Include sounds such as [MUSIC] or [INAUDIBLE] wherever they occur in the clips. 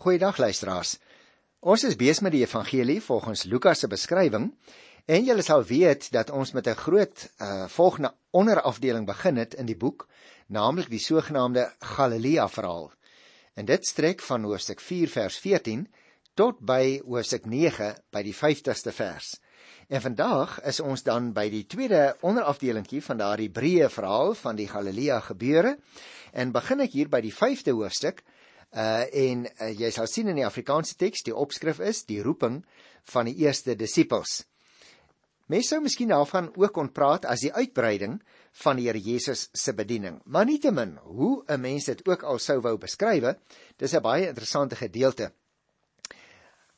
Goeiedag luisteraars. Ons is besig met die evangelie volgens Lukas se beskrywing en julle sal weet dat ons met 'n groot uh, volgende onderafdeling begin het in die boek, naamlik die sogenaamde Galilea verhaal. En dit strek van hoofstuk 4 vers 14 tot by hoofstuk 9 by die 50ste vers. En vandag is ons dan by die tweede onderafdelingkie van daardie breë verhaal van die Galilea gebeure en begin ek hier by die 5de hoofstuk Uh en uh, jy sal sien in die Afrikaanse teks die opskrif is die roeping van die eerste disippels. Mense sou miskien daarvan ook kon praat as die uitbreiding van die Here Jesus se bediening. Maar nietemin, hoe 'n mens dit ook al sou wou beskryf, dis 'n baie interessante gedeelte.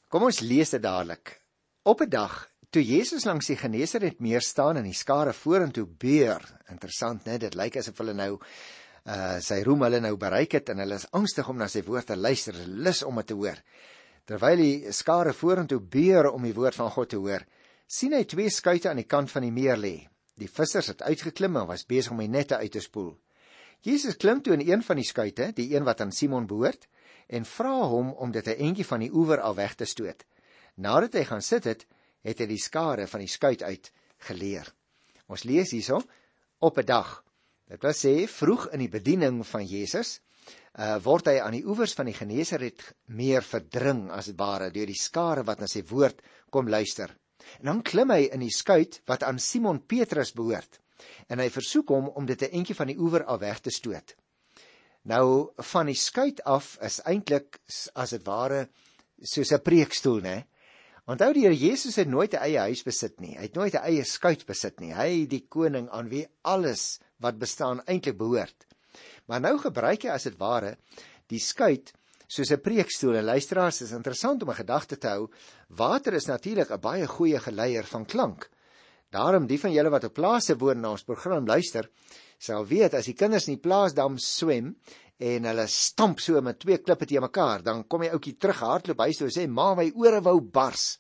Kom ons lees dit dadelik. Op 'n dag toe Jesus langs die Genesaret meer staan en die skare vorentoe beer, interessant net, dit lyk asof hulle nou uh sy roem hulle nou bereik het en hulle is angstig om na sy woord te luister, lus om dit te hoor. Terwyl die skare vorentoe beer om die woord van God te hoor, sien hy twee skuite aan die kant van die meer lê. Die vissers het uitgeklim en was besig om die nette uit te spoel. Jesus klim toe in een van die skuite, die een wat aan Simon behoort, en vra hom om dit 'n entjie van die oewer af weg te stoot. Nadat hy gaan sit het, het hy die skare van die skuit uit geleer. Ons lees hierso op 'n dag Dit wil sê vroeg in die bediening van Jesus uh word hy aan die oewers van die Genesaret meer verdring as ware deur die skare wat na sy woord kom luister. En dan klim hy in die skuit wat aan Simon Petrus behoort en hy versoek hom om dit 'n entjie van die oewer af weg te stoot. Nou van die skuit af is eintlik as dit ware soos 'n preekstoel, né? Onthou die Here Jesus het nooit 'n eie huis besit nie. Hy het nooit 'n eie skuit besit nie. Hy die koning aan wie alles wat bestaan eintlik behoort. Maar nou gebruik hy as dit ware die skuit soos 'n preekstoel. En luisteraars, is interessant om 'n gedagte te hou. Water is natuurlik 'n baie goeie geleier van klank. Daarom die van julle wat op plase woon na ons program luister, sal weet as die kinders in die plaasdam swem en hulle stamp so met twee klippe te mekaar, dan kom hy ouetjie terug hardloop huis toe en sê: "Ma, my ore wou bars."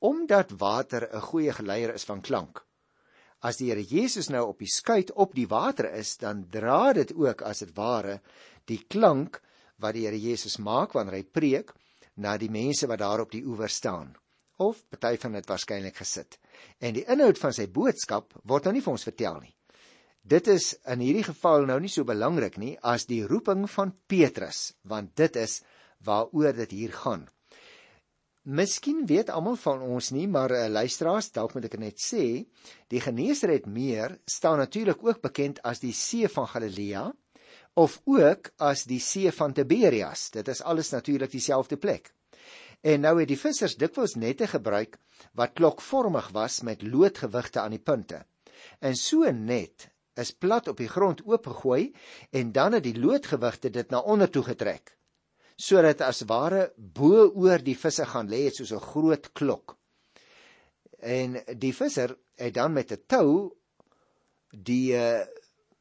Omdat water 'n goeie geleier is van klank, as die Here Jesus nou op die skuit op die water is, dan dra dit ook as dit ware die klank wat die Here Jesus maak wanneer hy preek na die mense wat daar op die oewer staan of party van dit waarskynlik gesit. En die inhoud van sy boodskap word nou nie vir ons vertel nie. Dit is in hierdie geval nou nie so belangrik nie as die roeping van Petrus, want dit is waaroor dit hier gaan. Miskien weet almal van ons nie, maar uh, luisteraars, dalk moet ek net sê, die Genesaret meer staan natuurlik ook bekend as die See van Galilea of ook as die See van Tiberias. Dit is alles natuurlik dieselfde plek. En nou het die vissers dikwels nette gebruik wat klokvormig was met loodgewigte aan die punte. En so net is plat op die grond oopgegooi en dan het die loodgewigte dit na onder toe getrek sodat as ware bo oor die visse gaan lê soos 'n groot klok. En die visser het dan met 'n tou die uh,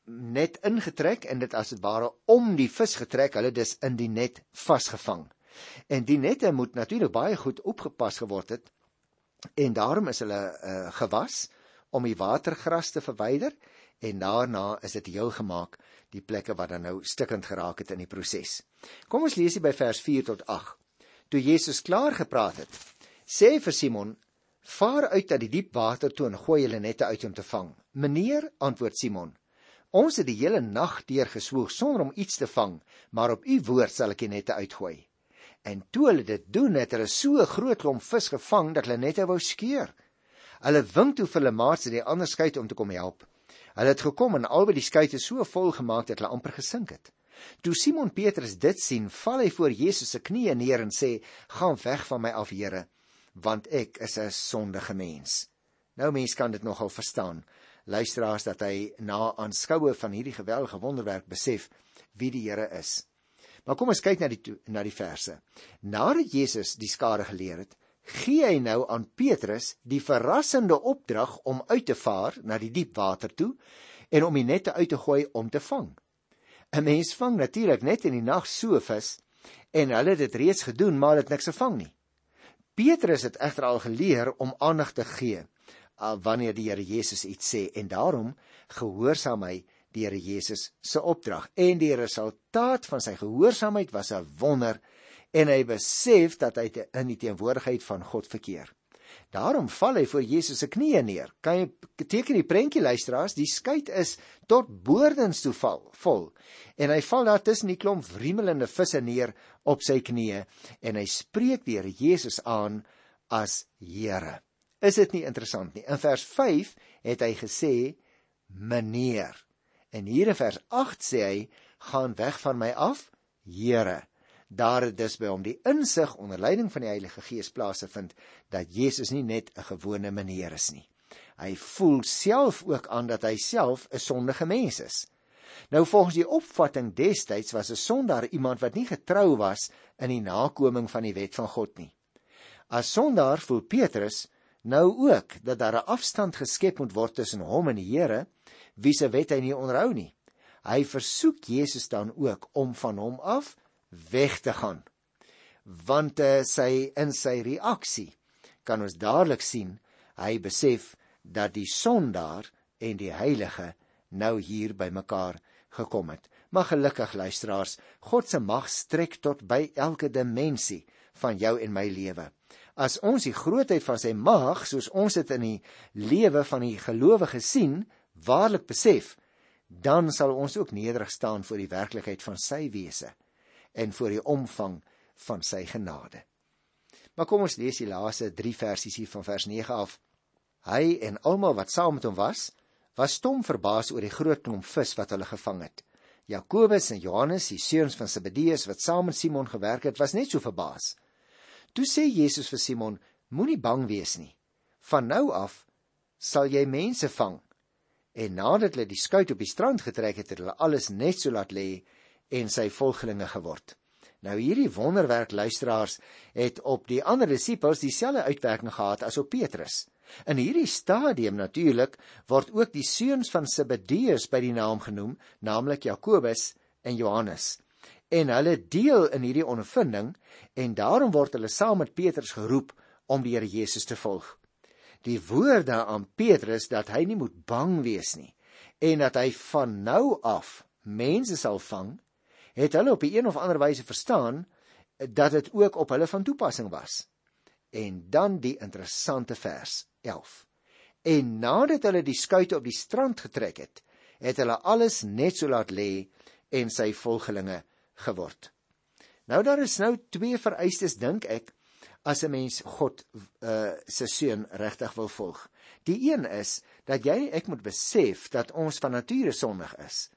net ingetrek en dit as ware om die vis getrek, hulle dis in die net vasgevang. En die nette moet natuurlik baie goed opgepas geword het en daarom is hulle uh, gewas om die watergras te verwyder en daarna is dit heel gemaak die plekke wat dan nou stikkend geraak het in die proses. Kom ons lees hier by vers 4 tot 8. Toe Jesus klaar gepraat het, sê vir Simon: "Vaar uit na die diep water toe en gooi julle nette uit om te vang." "Meneer," antwoord Simon, "ons het die hele nag deur geswoeg sonder om iets te vang, maar op u woord sal ek die nette uitgooi." En toe hulle dit doen, het hulle so 'n groot klomp vis gevang dat hulle nette wou skeur. Hulle wink toe vir hulle maats in die ander skei om te kom help. Hulle het gekom en albei die skuite so vol gemaak dat hulle amper gesink het. Toe Simon Petrus dit sien, val hy voor Jesus se knieë neer en sê: "Gaan weg van my af, Here, want ek is 'n sondige mens." Nou mens kan dit nogal verstaan. Luisteraars dat hy na aanskoue van hierdie geweldige wonderwerk besef wie die Here is. Maar kom ons kyk na die na die verse. Nadat Jesus die skare geleer het, gee hy nou aan Petrus die verrassende opdrag om uit te vaar na die diep water toe en om die nette uit te gooi om te vang. 'n Mens vang natuurlik net in die nag so vis en hulle het dit reeds gedoen maar dit niks gevang nie. Petrus het egter al geleer om aandag te gee uh, wanneer die Here Jesus iets sê en daarom gehoorsaam hy die Here Jesus se opdrag en die resultaat van sy gehoorsaamheid was 'n wonder en hy besef dat hy in die teenwoordigheid van God verkeer. Daarom val hy voor Jesus se knieë neer. Kan jy teken die prentjie luisteraars, die skei is tot boordens toe val, vol. En hy val daar tussen die klomp wriemelende visse neer op sy knieë en hy spreek die Here Jesus aan as Here. Is dit nie interessant nie? In vers 5 het hy gesê meneer. En hier in vers 8 sê hy gaan weg van my af, Here. Daar het dus by hom die insig onder leiding van die Heilige Gees plaas vind dat Jesus nie net 'n gewone meneer is nie. Hy voel self ook aan dat hy self 'n sondige mens is. Nou volgens die opvatting destyds was 'n sondaar iemand wat nie getrou was in die nakoming van die wet van God nie. As sondaar voel Petrus nou ook dat daar 'n afstand geskep moet word tussen hom en die Here, wie se wet hy nie onderhou nie. Hy versoek Jesus dan ook om van hom af weg te gaan. Want uh, sy in sy reaksie kan ons dadelik sien hy besef dat die sondaar en die heilige nou hier by mekaar gekom het. Maar gelukkig luisteraars, God se mag strek tot by elke dimensie van jou en my lewe. As ons die grootheid van sy mag, soos ons dit in die lewe van die gelowige sien, waarlik besef, dan sal ons ook nederig staan voor die werklikheid van sy wese en voor die omvang van sy genade. Maar kom ons lees die laaste 3 versies hier van vers 9 af. Hy en almal wat saam met hom was, was stom verbaas oor die groot klomp vis wat hulle gevang het. Jakobus en Johannes, die seuns van Zebedeus wat saam met Simon gewerk het, was net so verbaas. Toe sê Jesus vir Simon: Moenie bang wees nie. Van nou af sal jy mense vang. En nadat hulle die skuit op die strand getrek het, het hulle alles net so laat lê en sy volgelinge geword. Nou hierdie wonderwerk luisteraars het op die ander disippels dieselfde uitwerking gehad as op Petrus. In hierdie stadium natuurlik word ook die seuns van Zebedeus by die naam genoem, naamlik Jakobus en Johannes. En hulle deel in hierdie ondervinding en daarom word hulle saam met Petrus geroep om die Here Jesus te volg. Die woorde aan Petrus dat hy nie moet bang wees nie en dat hy van nou af mense sal vang het hulle op 'n een of ander wyse verstaan dat dit ook op hulle van toepassing was. En dan die interessante vers 11. En nadat hulle die skuite op die strand getrek het, het hulle alles net so laat lê en sy volgelinge geword. Nou daar is nou twee vereistes dink ek as 'n mens God uh se seun regtig wil volg. Die een is dat jy ek moet besef dat ons van nature sondig is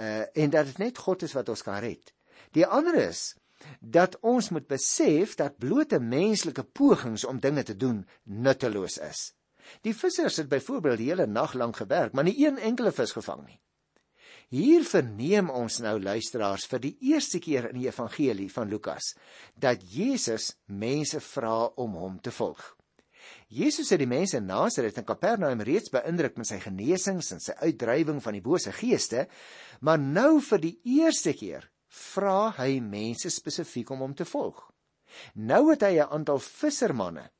uh, en dat dit net God is wat ons kan red. Die ander is dat ons moet besef dat blote menslike pogings om dinge te doen nutteloos is. Die vissers het byvoorbeeld die hele nag lank gewerk, maar nie een enkele vis gevang nie. Hier verneem ons nou luisteraars vir die eerste keer in die evangelie van Lukas dat Jesus mense vra om hom te volg. Jesus het die mense in Nasaret en Kapernaum reeds beïndruk met sy genesings en sy uitdrywing van die bose geeste, maar nou vir die eerste keer vra hy mense spesifiek om hom te volg. Nou het hy 'n aantal vissermanne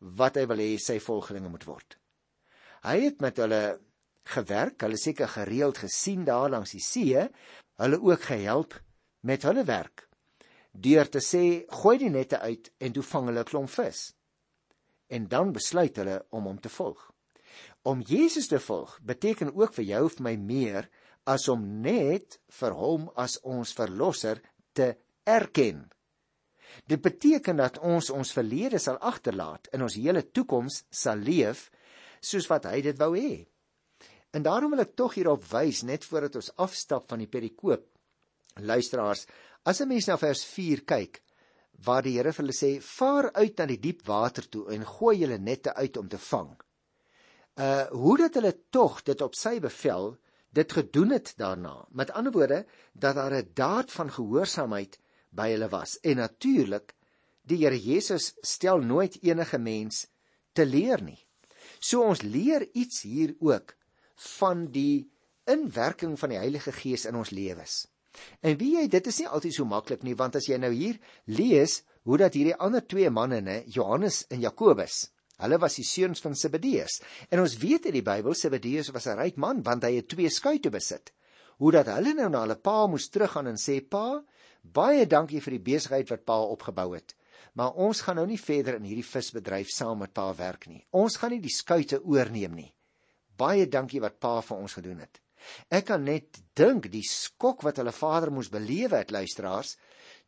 wat hy wil hê sy volgelinge moet word. Hy het met hulle gewerk, hulle seker gereeld gesien daar langs die see, hulle ook gehelp met hulle werk deur te sê gooi die nette uit en toe vang hulle 'n klomp vis en dan besluit hulle om hom te volg. Om Jesus te volg beteken ook vir jou of my meer as om net vir hom as ons verlosser te erken. Dit beteken dat ons ons verlede sal agterlaat en ons hele toekoms sal leef soos wat hy dit wou hê. En daarom wil ek tog hierop wys net voordat ons afstap van die perikoop. Luisteraars, as 'n mens na vers 4 kyk, waar die Here vir hulle sê: "Vaar uit na die diep water toe en gooi julle nette uit om te vang." Uh hoe dat hulle tog dit op sy bevel dit gedoen het daarna. Met ander woorde dat daar 'n daad van gehoorsaamheid by hulle was. En natuurlik die Here Jesus stel nooit enige mens te leer nie. So ons leer iets hier ook van die inwerking van die Heilige Gees in ons lewens. En wie jy dit is nie altyd so maklik nie want as jy nou hier lees hoe dat hierdie ander twee manne nê Johannes en Jakobus hulle was die seuns van Zebedeus en ons weet in die Bybel Zebedeus was 'n ryk man want hy het twee skuite besit hoe dat hulle nou na hulle pa moes teruggaan en sê pa Baie dankie vir die besigheid wat pa opgebou het. Maar ons gaan nou nie verder in hierdie visbedryf saam met pa werk nie. Ons gaan nie die skuite oorneem nie. Baie dankie wat pa vir ons gedoen het. Ek kan net dink die skok wat hulle vader moes belewe het luisteraars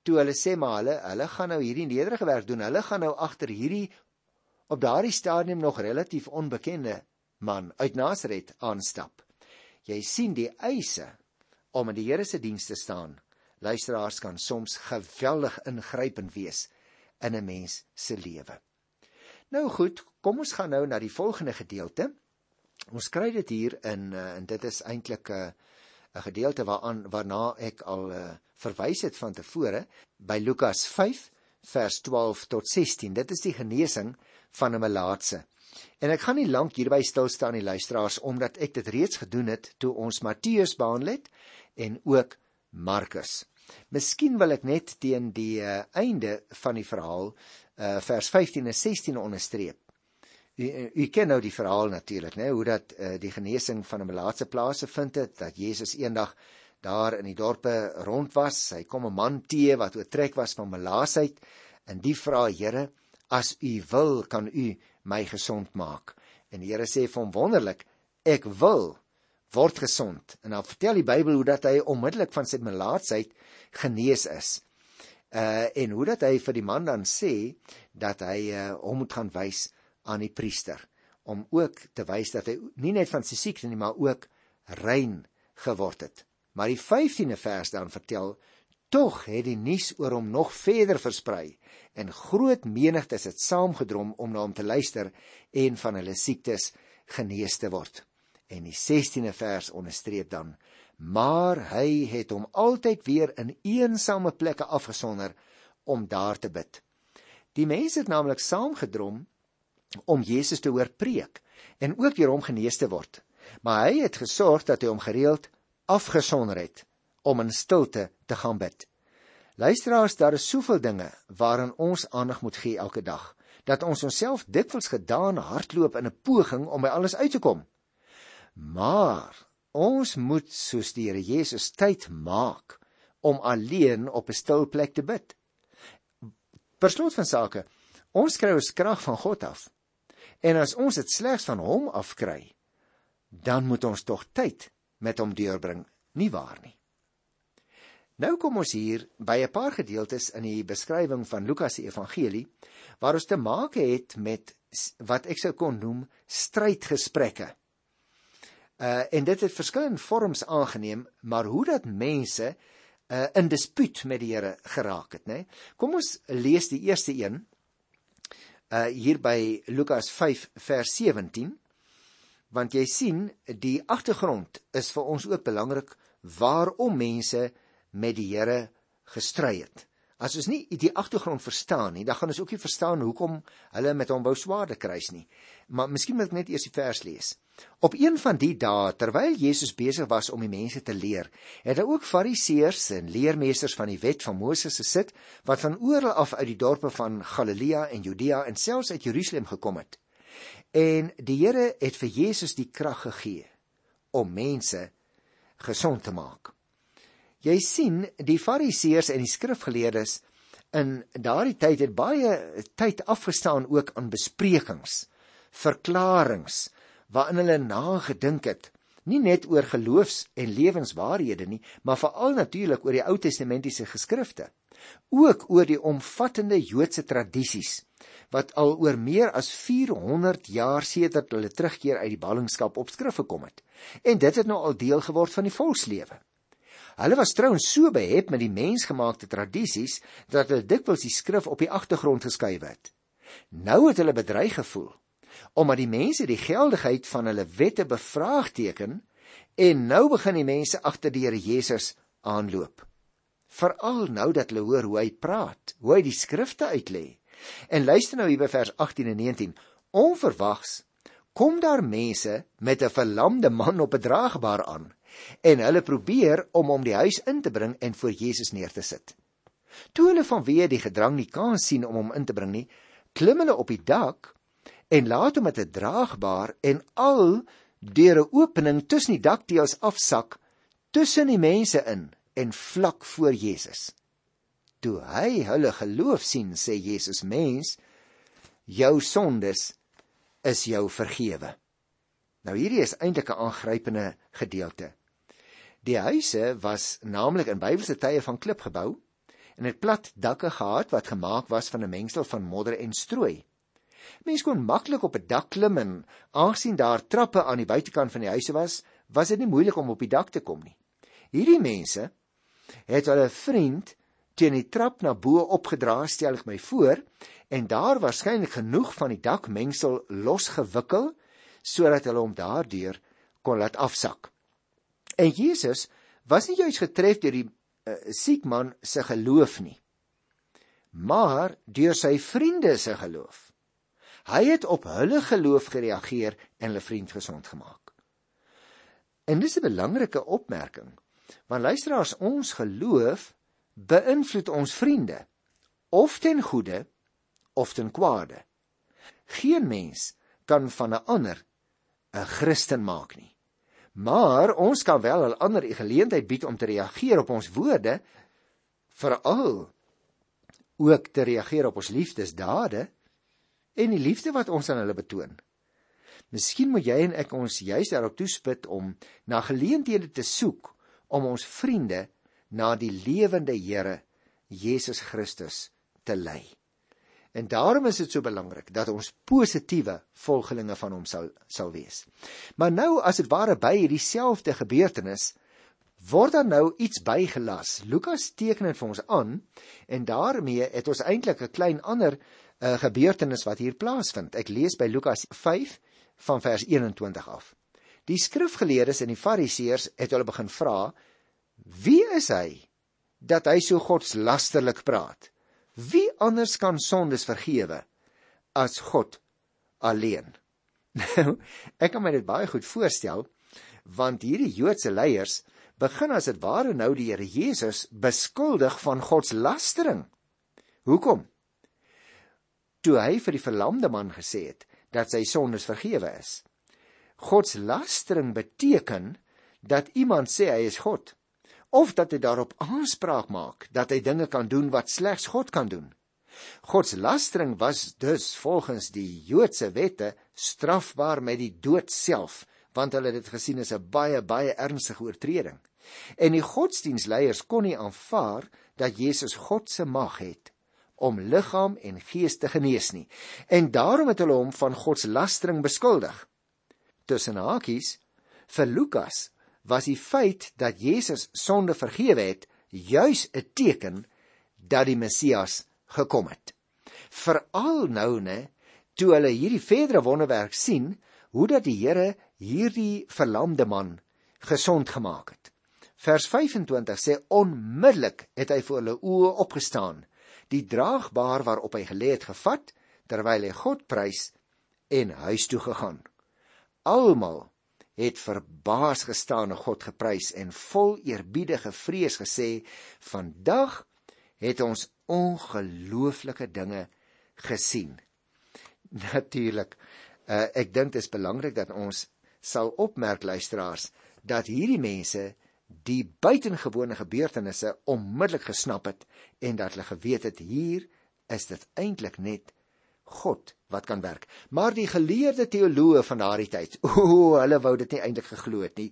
toe hulle sê maar hulle hulle gaan nou hierdie nederige werk doen. Hulle gaan nou agter hierdie op daardie stadium nog relatief onbekende man uit Nasaret aanstap. Jy sien die eise om in die Here se diens te staan. Luisteraars kan soms geweldig ingrypend wees in 'n mens se lewe. Nou goed, kom ons gaan nou na die volgende gedeelte. Ons kry dit hier in eh, en dit is eintlik 'n uh, 'n gedeelte waaraan waarna ek al uh, verwys het van tevore by Lukas 5 vers 12 tot 16. Dit is die genesing van 'n melaatse. En ek gaan nie lank hierby stil staan nie luisteraars omdat ek dit reeds gedoen het toe ons Matteus behandel het en ook Markus. Miskien wil ek net teen die uh, einde van die verhaal uh, vers 15 en 16 onderstreep. U, u ken nou die verhaal natuurlik, né, hoe dat uh, die genesing van 'n melaatse plase vind het dat Jesus eendag daar in die dorpe rond was. Hy kom 'n man teë wat oortrek was van melaatsheid en die vra Here as u wil kan u my gesond maak. En die Here sê vir hom wonderlik, ek wil word gesond. En dan vertel die Bybel hoe dat hy onmiddellik van sy melaatsheid genees is. Uh en hoe dat hy vir die man dan sê dat hy uh, hom moet gaan wys aan die priester om ook te wys dat hy nie net van sy siekte nie maar ook rein geword het. Maar die 15de vers dan vertel tog het die nuus oor hom nog verder versprei en groot menigtes het saamgedrom om na hom te luister en van hulle siektes genees te word. En die 16de vers onderstreep dan: Maar hy het hom altyd weer in eensame plekke afgesonder om daar te bid. Die mense het naamlik saamgedrom om Jesus te hoor preek en ook deur hom genees te word. Maar hy het gesorg dat hy hom gereeld afgesonder het om in stilte te gaan bid. Luisteraars, daar is soveel dinge waaraan ons aandag moet gee elke dag, dat ons onsself dikwels gedaan hardloop in 'n poging om by alles uit te kom. Maar ons moet soos die Here Jesus tyd maak om alleen op 'n stil plek te bid. Per slot van sake, ons kry ons krag van God af. En as ons dit slegs van hom afkry, dan moet ons tog tyd met hom deurbring, nie waar nie? Nou kom ons hier by 'n paar gedeeltes in die beskrywing van Lukas se evangelie waar ons te maak het met wat ek sou kon noem strydgesprekke. Uh en dit het verskillende vorms aangeneem, maar hoe dat mense uh in dispuut met die Here geraak het, né? Kom ons lees die eerste een uh hier by Lukas 5 vers 17 want jy sien die agtergrond is vir ons ook belangrik waarom mense met die Here gestry het. As ons nie die agtergrond verstaan nie, dan gaan ons ook nie verstaan hoekom hulle met hom wou swaarde kruis nie. Maar miskien moet ek net eers die vers lees. Op een van die dae terwyl Jesus besig was om die mense te leer, het daar ook Fariseërs en leermeesters van die wet van Moses gesit wat van oral af uit die dorpe van Galilea en Judea en selfs uit Jerusalem gekom het. En die Here het vir Jesus die krag gegee om mense gesond te maak. Jy sien, die Fariseërs en die skrifgeleerdes in daardie tyd het baie tyd afgestaan ook aan besprekings, verklaringe waarin hulle nagedink het, nie net oor geloofs- en lewenswaarhede nie, maar veral natuurlik oor die Ou Testamentiese geskrifte, ook oor die omvattende Joodse tradisies wat al oor meer as 400 jaar sedert hulle terugkeer uit die ballingskap op skrif gekom het. En dit het nou al deel geword van die volkslewe. Hulle was trouens so behep met die mensgemaakte tradisies dat hulle dikwels die skrif op die agtergrond geskuif het. Nou het hulle bedreig gevoel omdat die mense die geldigheid van hulle wette bevraagteken en nou begin die mense agter die Here Jesus aanloop. Veral nou dat hulle hoor hoe hy praat, hoe hy die skrifte uitlê. En luister nou hier by vers 18 en 19. Onverwags kom daar mense met 'n verlamde man op 'n draagbaar aan en hulle probeer om hom die huis in te bring en voor Jesus neer te sit. Toe hulle vanweë die gedrang nie kan sien om hom in te bring nie, klim hulle op die dak en laat hom met 'n draagbaar en al deur 'n opening tussen die dakteëls afsak tussen die mense in en vlak voor Jesus. Toe hy hulle geloof sien, sê Jesus: "Mens, jou sondes is jou vergewe." Nou hierdie is eintlik 'n aangrypende gedeelte. Die huise was naamlik in Bybelse tye van klip gebou en het plat dakke gehad wat gemaak was van 'n mengsel van modder en strooi. Mense kon maklik op 'n dak klim en aangesien daar trappe aan die buitekant van die huise was, was dit nie moeilik om op die dak te kom nie. Hierdie mense het hulle vriend teen die trap na bo opgedra, stel ek my voor, en daar waarskynlik genoeg van die dakmengsel losgewikkel sodat hulle hom daardeur kon laat afsak. En Jesus was nie juis getref deur die uh, siek man se geloof nie, maar deur sy vriende se geloof. Hy het op hulle geloof gereageer en hulle vriend gesond gemaak. En dis 'n belangrike opmerking. Want luisteraars, ons geloof beïnvloed ons vriende of ten goeie of ten kwade. Geen mens kan van 'n ander 'n Christen maak nie. Maar ons kan wel 'n ander 'n geleentheid bied om te reageer op ons woorde, veral ook te reageer op ons liefdesdade en die liefde wat ons aan hulle betoon. Miskien moet jy en ek ons juis daarop toespit om na geleenthede te soek om ons vriende na die lewende Here Jesus Christus te lei. En daarom is dit so belangrik dat ons positiewe volgelinge van hom sal sal wees. Maar nou as dit ware by hierdie selfde gebeurtenis word dan nou iets bygelas. Lukas teken dit vir ons aan en daarmee het ons eintlik 'n klein ander 'n uh, gebeurtenis wat hier plaasvind. Ek lees by Lukas 5 van vers 21 af. Die skrifgeleerdes en die fariseërs het hulle begin vra: "Wie is hy dat hy so godslasterlik praat? Wie anders kan sondes vergewe as God alleen?" [LAUGHS] Nou, ek kan my dit baie goed voorstel want hierdie Joodse leiers begin as dit ware nou die Here Jesus beskuldig van godslastering. Hoekom? Toe hy vir die verlamde man gesê het dat sy sondes vergewe is. God se lastering beteken dat iemand sê hy is God of dat hy daarop aanspraak maak dat hy dinge kan doen wat slegs God kan doen. God se lastering was dus volgens die Joodse wette strafbaar met die dood self want hulle het dit gesien as 'n baie baie ernstige oortreding. En die godsdienstleiers kon nie aanvaar dat Jesus God se mag het om liggaam en gees te genees nie. En daarom het hulle hom van godslastering beskuldig. Tussen hakies vir Lukas was die feit dat Jesus sonde vergewe het juis 'n teken dat die Messias gekom het. Veral nou ne toe hulle hierdie verdere wonderwerk sien hoe dat die Here hierdie verlamde man gesond gemaak het. Vers 25 sê onmiddellik het hy voor hulle oë opgestaan die draagbaar waarop hy gelê het gevat terwyl hy God prys en huis toe gegaan. Almal het verbaas gestaan en God geprys en vol eerbiedige vrees gesê: "Vandag het ons ongelooflike dinge gesien." [LAUGHS] Natuurlik, uh, ek dink dit is belangrik dat ons sal opmerk luisteraars dat hierdie mense die buitengewone gebeurtenisse onmiddellik gesnap het en dat hulle geweet het hier is dit eintlik net God wat kan werk. Maar die geleerde teoloë van daardie tyd, [LAUGHS] o, hulle wou dit nie eintlik geglo het nie.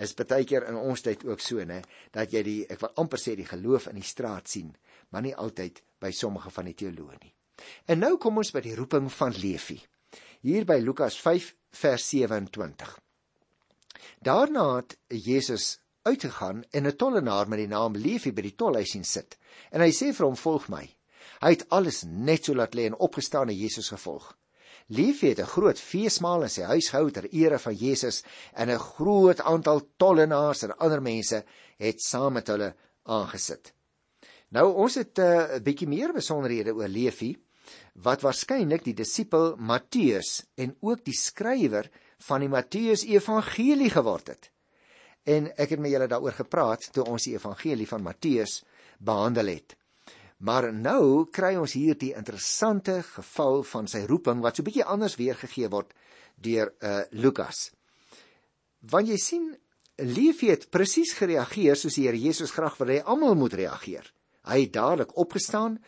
Is baie keer in ons tyd ook so, né, dat jy die ek wil amper sê die geloof in die straat sien, maar nie altyd by sommige van die teoloë nie. En nou kom ons by die roeping van Levi. Hier by Lukas 5 vers 27. Daarna het Jesus uitgegaan en 'n tollenaar met die naam Levi by die tolhuis sien sit. En hy sê vir hom: "Volg my." Hy het alles net so laat lê en opgestaan en Jesus gevolg. Levi het 'n groot feesmaal in sy huis gehou ter ere van Jesus en 'n groot aantal tollenaars en ander mense het saam met hulle aangesit. Nou ons het eh, 'n uh, bietjie meer besonderhede oor Levi wat waarskynlik die disipel Matteus en ook die skrywer van die Matteus Evangelie geword het en ek het met julle daaroor gepraat toe ons die evangelie van Matteus behandel het. Maar nou kry ons hier die interessante geval van sy roeping wat so bietjie anders weergegee word deur uh Lukas. Want jy sien Levi het presies gereageer soos die Here Jesus graag wil hê almal moet reageer. Hy het dadelik opgestaan,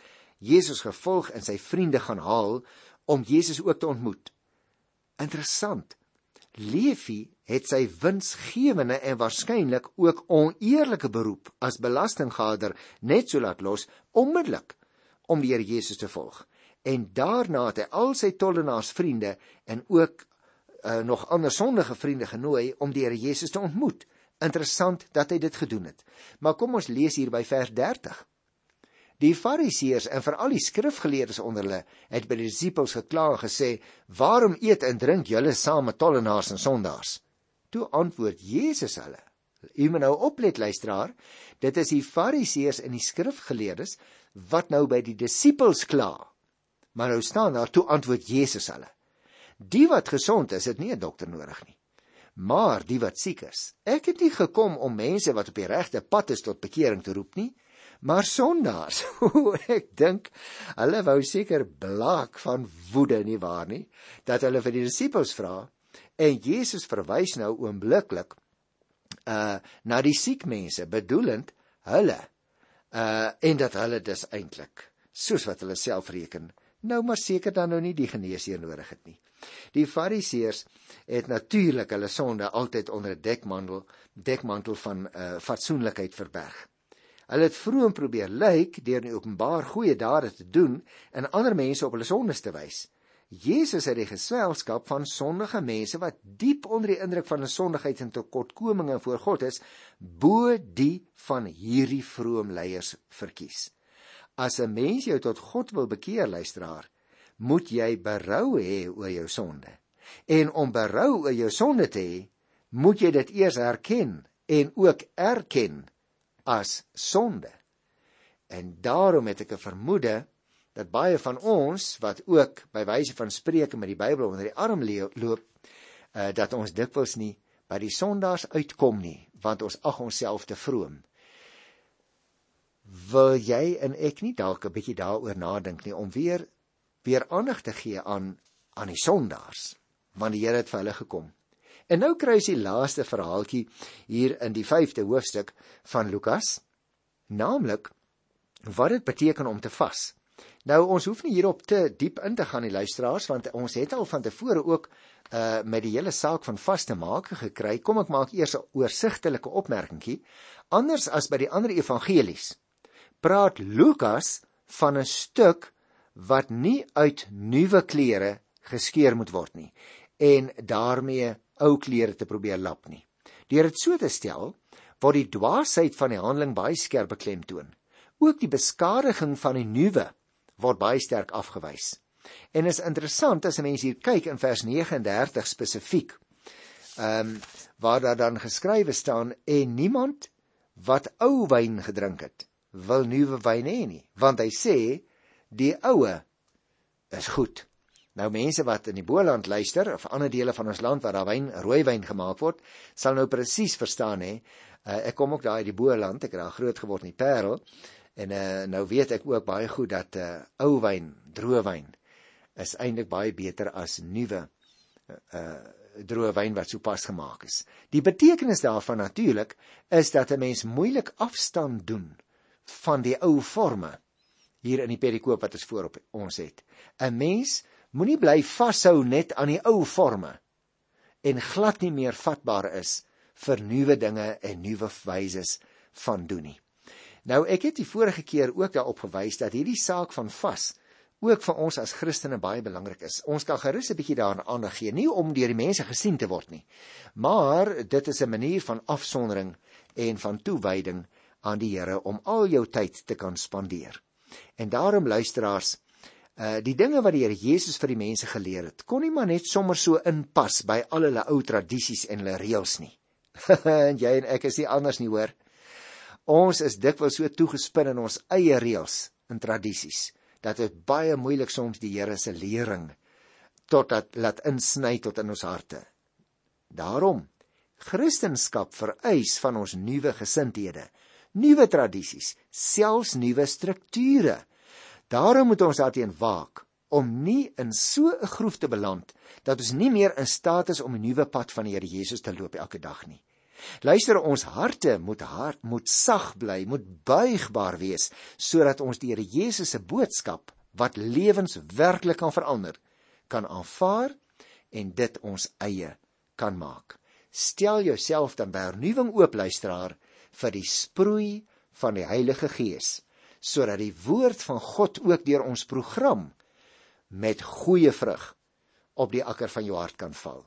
Jesus gevolg en sy vriende gaan haal om Jesus ook te ontmoet. Interessant. Levi het sy winsgewende en waarskynlik ook oneerlike beroep as belastinggader net so laat los onmiddellik om die Here Jesus te volg. En daarna het hy al sy tollenaars vriende en ook uh, nog ander sondige vriende genooi om die Here Jesus te ontmoet. Interessant dat hy dit gedoen het. Maar kom ons lees hier by vers 30. Die Fariseërs en veral die skrifgeleerdes onder hulle het by die disippels gekla en gesê: "Waarom eet en drink julle saam met tollenaars en sondaars?" Toe antwoord Jesus hulle: "U moet nou oplet, luisteraar. Dit is die Fariseërs en die skrifgeleerdes wat nou by die disippels kla. Maar nou staan daar toe antwoord Jesus hulle: Die wat gesond is, het nie 'n dokter nodig nie, maar die wat siek is. Ek het nie gekom om mense wat op die regte pad is tot bekering te roep nie, maar sondaars. [LAUGHS] ek dink hulle wou seker blaak van woede nie waar nie dat hulle vir die disippels vra en Jesus verwys nou oombliklik uh na die siek mense bedoelend hulle uh en dat hulle dis eintlik soos wat hulle self reken nou maar seker dan nou nie die geneesheer nodig het nie die fariseërs het natuurlik hulle sonde altyd onder 'n dekmantel dekmantel van uh fatsoenlikheid verberg Hulle het vroeër probeer lyk deur in openbaar goeie dade te doen en ander mense op hulle sondes te wys. Jesus het die geselskap van sondige mense wat diep onder die indruk van hulle sondigheid en tekortkominge voor God is, bo die van hierdie vroom leiers verkies. As 'n mens jou tot God wil bekeer, luisteraar, moet jy berou hê oor jou sonde. En om berou oor jou sonde te hê, moet jy dit eers erken en ook erken as sonde. En daarom het ek 'n vermoede dat baie van ons wat ook by wyse van spreuke met die Bybel onder die arm loop, uh, dat ons dikwels nie by die sondaars uitkom nie, want ons ag onsself te vroom. Wil jy en ek nie dalk 'n bietjie daaroor nadink nie om weer weer aandag te gee aan aan die sondaars, want die Here het vir hulle gekom En nou kry ons die laaste verhaaltjie hier in die 5de hoofstuk van Lukas, naamlik wat dit beteken om te vas. Nou ons hoef nie hierop te diep in te gaan die luisteraars want ons het al van tevore ook uh met die hele saak van vas te maak gekry. Kom ek maak eers 'n oorsigtelike opmerkingie. Anders as by die ander evangelies praat Lukas van 'n stuk wat nie uit nuwe klere geskeur moet word nie en daarmee ou klere te probeer lap nie. Deur dit so te stel, word die dwaasheid van die handeling baie skerp beklemtoon. Ook die beskadiging van die nuwe word baie sterk afgewys. En is interessant as 'n mens hier kyk in vers 39 spesifiek. Ehm um, waar daar dan geskrywe staan en niemand wat ou wyn gedrink het, wil nuwe wyn hê nie, want hy sê die oue is goed. Nou mense wat in die Boland luister of ander dele van ons land waar daar wyn, rooiwyn gemaak word, sal nou presies verstaan hè. Uh, ek kom ook daar uit die Boland, ek het daar groot geword in die Parel en uh, nou weet ek ook baie goed dat uh, ou wyn, droë wyn is eintlik baie beter as nuwe uh droë wyn wat sopas gemaak is. Die betekenis daarvan natuurlik is dat 'n mens moeilik afstand doen van die ou forme hier in die perikoop wat ons voor op ons het. 'n Mens moenie bly vashou net aan die ou forme en glad nie meer vatbaar is vir nuwe dinge en nuwe wyses van doen nie. Nou ek het die vorige keer ook daarop gewys dat hierdie saak van vas ook vir ons as Christene baie belangrik is. Ons kan gerus 'n bietjie daaraan aandag gee, nie om deur die mense gesien te word nie, maar dit is 'n manier van afsondering en van toewyding aan die Here om al jou tyd te kan spandeer. En daarom luisteraars, Uh die dinge wat die Here Jesus vir die mense geleer het, kon nie maar net sommer so inpas by al hulle ou tradisies en hulle reëls nie. [LAUGHS] en jy en ek is nie anders nie, hoor. Ons is dikwels so toegespin in ons eie reëls en tradisies dat dit baie moeilik soms die Here se lering totdat laat insny tot in ons harte. Daarom Christendom vereis van ons nuwe gesindhede, nuwe tradisies, selfs nuwe strukture Daarom moet ons daarteen waak om nie in so 'n groef te beland dat ons nie meer in staat is om 'n nuwe pad van die Here Jesus te loop elke dag nie. Luister, ons harte moet hart moet sag bly, moet buigbaar wees sodat ons die Here Jesus se boodskap wat lewens werklik kan verander, kan aanvaar en dit ons eie kan maak. Stel jouself dan by hernuwing oop luisteraar vir die sproei van die Heilige Gees sodat die woord van God ook deur ons program met goeie vrug op die akker van jou hart kan val.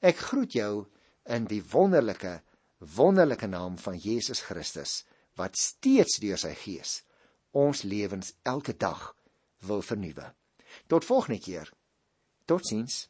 Ek groet jou in die wonderlike wonderlike naam van Jesus Christus wat steeds deur sy gees ons lewens elke dag wil vernuwe. Tot volgende keer. Totsiens.